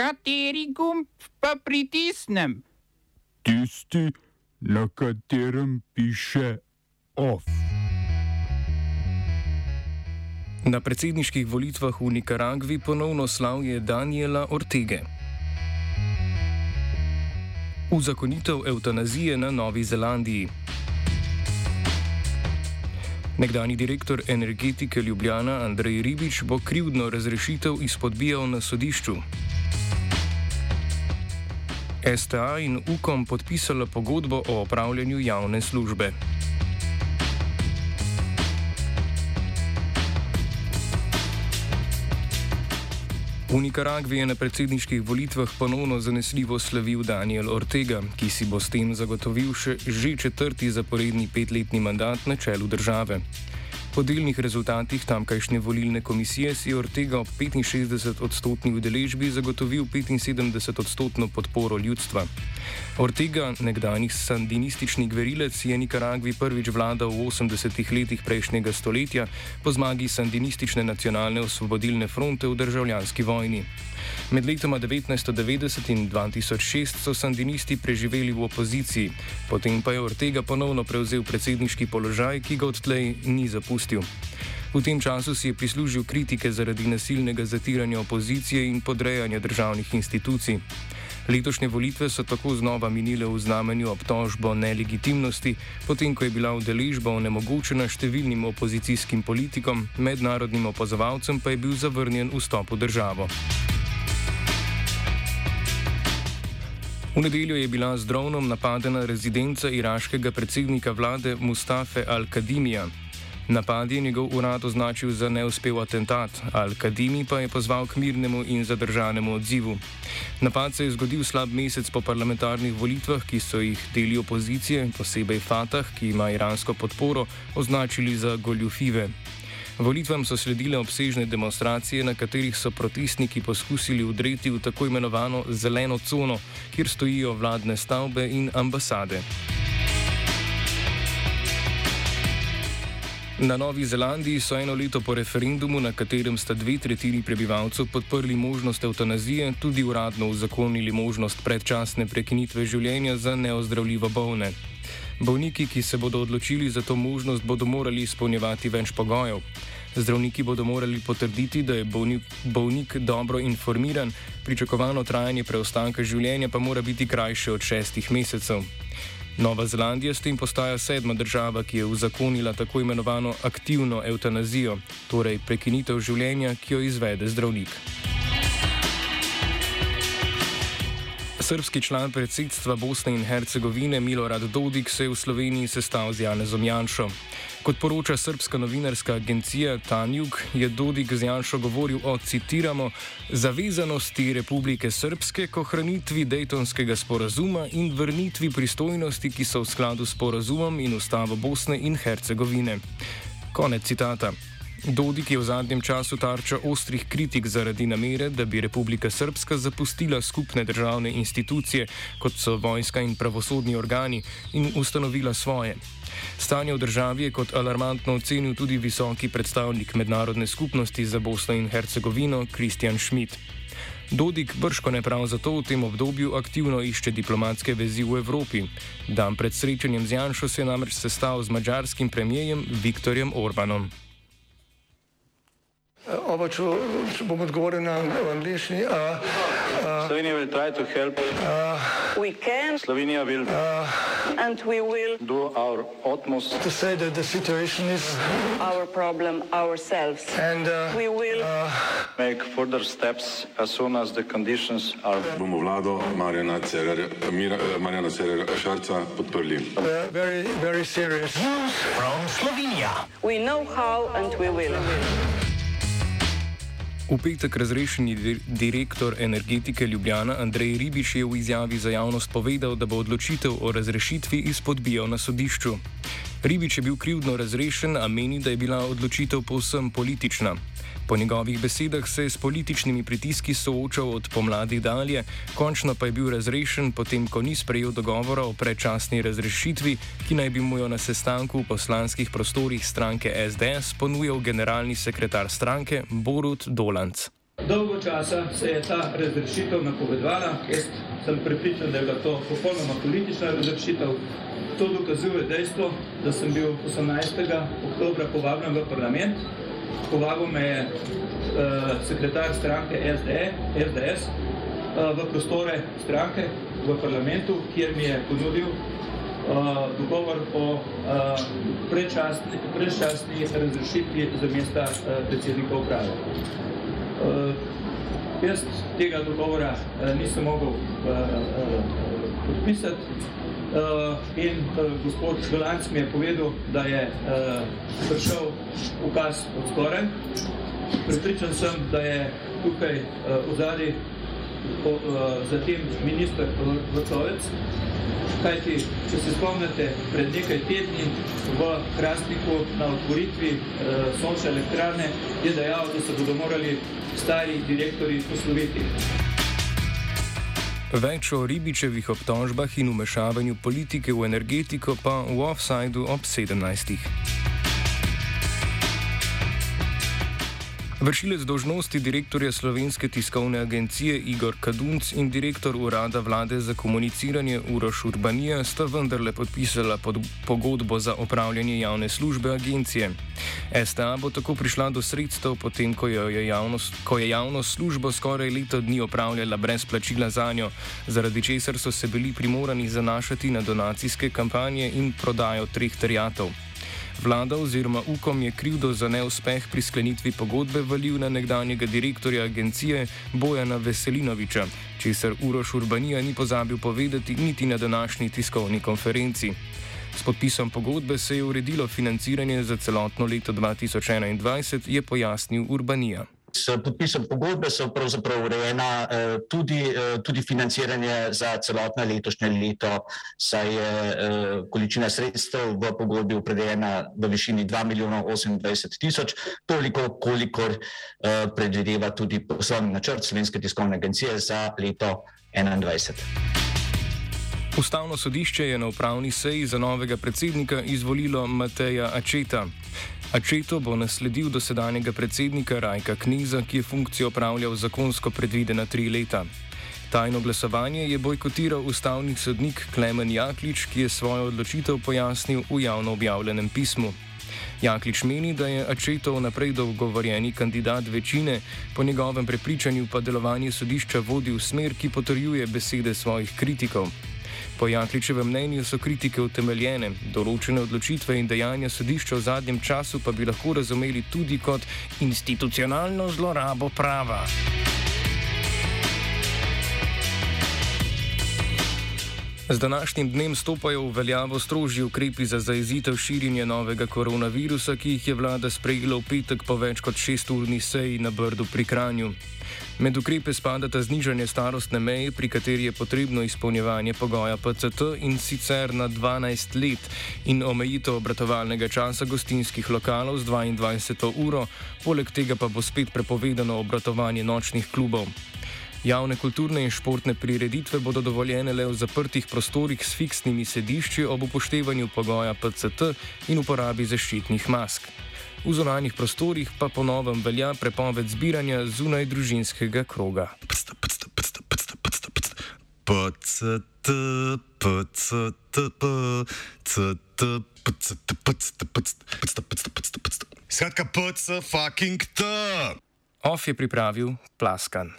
Kateri gumb pa pritisnem? Tisti, na katerem piše OF. Na predsedniških volitvah v Nikaragvi ponovno slavje Daniela Ortege. Uzakonitev eutanazije na Novi Zelandiji. Nekdani direktor energetike Ljubljana Andrej Ribič bo krivdno razrešitev izpodbijal na sodišču. STA in UKOM podpisala pogodbo o opravljanju javne službe. V Nikaragvi je na predsedniških volitvah ponovno zanesljivo slavil Daniel Ortega, ki si bo s tem zagotovil še že četrti zaporedni petletni mandat na čelu države. Po delnih rezultatih tamkajšnje volilne komisije si je Ortega ob 65-odstotni udeležbi zagotovil 75-odstotno podporo ljudstva. Ortega, nekdanji sandinistični gverilec, je Nikaragvi prvič vladal v 80-ih letih prejšnjega stoletja po zmagi sandinistične nacionalne osvobodilne fronte v državljanski vojni. Med letoma 1990 in 2006 so sandinisti preživeli v opoziciji, potem pa je Ortega ponovno prevzel predsedniški položaj, ki ga odtlej ni zapustil. V tem času si je prislužil kritike zaradi nasilnega zatiranja opozicije in podrejanja državnih institucij. Letošnje volitve so tako znova minile v znamenju obtožbo nelegitimnosti, potem ko je bila udeležba onemogočena številnim opozicijskim politikom, mednarodnim opazovalcem pa je bil zavrnjen vstop v državo. V nedeljo je bila z dronom napadena rezidenca iraškega predsednika vlade Mustafe Al-Kadimija. Napad je njegov urad označil za neuspel atentat, Al-Kadimi pa je pozval k mirnemu in zadržanemu odzivu. Napad se je zgodil slab mesec po parlamentarnih volitvah, ki so jih deli opozicije, posebej Fatah, ki ima iransko podporo, označili za goljufive. Volitvam so sledile obsežne demonstracije, na katerih so protestniki poskusili udreti v tako imenovano zeleno cono, kjer stojijo vladne stavbe in ambasade. Na Novi Zelandiji so eno leto po referendumu, na katerem sta dve tretjini prebivalcev podprli možnost eutanazije, tudi uradno uzakonili možnost predčasne prekinitve življenja za neozdravljivo bolne. Bolniki, ki se bodo odločili za to možnost, bodo morali izpolnjevati več pogojev. Zdravniki bodo morali potrditi, da je bolnik, bolnik dobro informiran, pričakovano trajanje preostanka življenja pa mora biti krajše od šestih mesecev. Nova Zelandija s tem postaja sedma država, ki je uzakonila tako imenovano aktivno eutanazijo, torej prekinitev življenja, ki jo izvede zdravnik. Srpski član predsedstva Bosne in Hercegovine Milorad Dodik se je v Sloveniji sestal z Janezom Janšo. Kot poroča srpska novinarska agencija Tanjuk, je Dodik z Janšo govoril o, citiramo, zavezanosti Republike Srpske k ohranitvi Dejtonskega sporazuma in vrnitvi pristojnosti, ki so v skladu s sporazumom in ustavo Bosne in Hercegovine. Konec citata. Dodik je v zadnjem času tarča ostrih kritik zaradi namere, da bi Republika Srpska zapustila skupne državne institucije, kot so vojska in pravosodni organi, in ustanovila svoje. Stanje v državi je kot alarmantno ocenil tudi visoki predstavnik mednarodne skupnosti za Bosno in Hercegovino Kristjan Schmidt. Dodik brško ne prav zato v tem obdobju aktivno išče diplomatske vezi v Evropi. Dan pred srečanjem z Janšo se je namreč sestal z mađarskim premijejem Viktorjem Orbanom. Oba, če, če bom odgovoril na angliški. Slovenija will try to help. We can Slovenija will and we will do our utmost To say that the situation is, our problem ourselves. and uh, We will make further steps as soon as the conditions are bomo vlado Marjana Cererja, Mira, Marjana Cererja Šarca podprli. uh, very, very serious. we know how and we will. V petek razrešeni dir direktor energetike Ljubljana Andrej Ribiš je v izjavi za javnost povedal, da bo odločitev o razrešitvi izpodbijal na sodišču. Ribič je bil krivdno razrešen, a meni, da je bila odločitev povsem politična. Po njegovih besedah se je s političnimi pritiski soočal od pomladi dalje, končno pa je bil razrešen, potem ko ni sprejel dogovora o predčasni razrešitvi, ki naj bi mu jo na sestanku v poslanskih prostorih stranke SDS ponujal generalni sekretar stranke Borut Dolanc. Dolgo časa se je ta razrešitev napovedala. Jaz sem pripričan, da je bila to popolnoma politična razrešitev. To dokazuje dejstvo, da sem bil 18. oktobra povabljen v parlament. Povabil me je uh, sekretar stranke SDE, SDS uh, v prostore stranke v parlamentu, kjer mi je ponudil uh, dogovor o uh, predčasni, predčasni razrešitvi za mesta uh, predsednika uprave. Uh, jaz tega dogovora uh, nisem mogel uh, uh, podpisati in uh, gospod Švelanc mi je povedal, da je uh, prišel ukaz od skoraj. Pripričan sem, da je tukaj uh, v zadnji uh, zatem minister Vrtovec, kajti, če se spomnite, pred nekaj tedni v Krasniku na otvoritvi uh, sončne elektrarne je dejal, da se bodo morali stari direktori posloviti. Več o ribičevih obtožbah in umešavanju politike v energetiko pa v offsajdu ob 17. Vršilec dožnosti direktorja Slovenske tiskovne agencije Igor Kadunc in direktor urada vlade za komuniciranje Uroš Urbanija sta vendarle podpisala pod pogodbo za opravljanje javne službe agencije. STA bo tako prišla do sredstev, potem ko je, javnost, ko je javnost službo skoraj leto dni opravljala brez plačila za njo, zaradi česar so se bili primorani zanašati na donacijske kampanje in prodajo treh terjatov. Vlada oziroma UKOM je krivdo za neuspeh pri sklenitvi pogodbe valil na nekdanjega direktorja agencije Bojana Veselinoviča, česar Uroš Urbanija ni pozabil povedati niti na današnji tiskovni konferenci. S podpisom pogodbe se je uredilo financiranje za celotno leto 2021, je pojasnil Urbanija. S podpisom pogodbe so pravzaprav urejena eh, tudi, eh, tudi financiranje za celotno letošnje leto, saj je eh, količina sredstev v pogodbi opredeljena v višini 2 milijona 28 tisoč, toliko, kolikor predvideva tudi poslovni načrt Slovenske tiskovne agencije za leto 2021. Ustavno sodišče je na upravni seji za novega predsednika izvolilo Mateja Ačeta. Ačeto bo nasledil dosedanjega predsednika Rajka Kniza, ki je funkcijo opravljal zakonsko predvidena tri leta. Tajno glasovanje je bojkotiral ustavni sodnik Klemen Jaklič, ki je svojo odločitev pojasnil v javno objavljenem pismu. Jaklič meni, da je Ačetov naprej dogovorjeni kandidat večine, po njegovem prepričanju pa delovanje sodišča vodi v smer, ki potrjuje besede svojih kritikov. Po Jankličevem mnenju so kritike utemeljene, določene odločitve in dejanja sodišča v zadnjem času pa bi lahko razumeli tudi kot institucionalno zlorabo prava. Z današnjim dnem stopajo v veljavo strožji ukrepi za zaezitev širjenja novega koronavirusa, ki jih je vlada sprejela v petek po več kot šesturni seji na Brdu pri Kranju. Med ukrepe spadata znižanje starostne meje, pri kateri je potrebno izpolnjevanje pogoja PCT in sicer na 12 let, in omejitev obratovalnega časa gostinskih lokalov z 22 uro, poleg tega pa bo spet prepovedano obratovanje nočnih klubov. Javne kulturne in športne prireditve bodo dovoljene le v zaprtih prostorih s fiksnimi sedišči ob upoštevanju pogoja PCT in uporabi zaščitnih mask. V zonalnih prostorih pa ponovem velja prepoved zbiranja zunaj družinskega kroga. Skratka, PC fucking T. Off je pripravil Plaskan.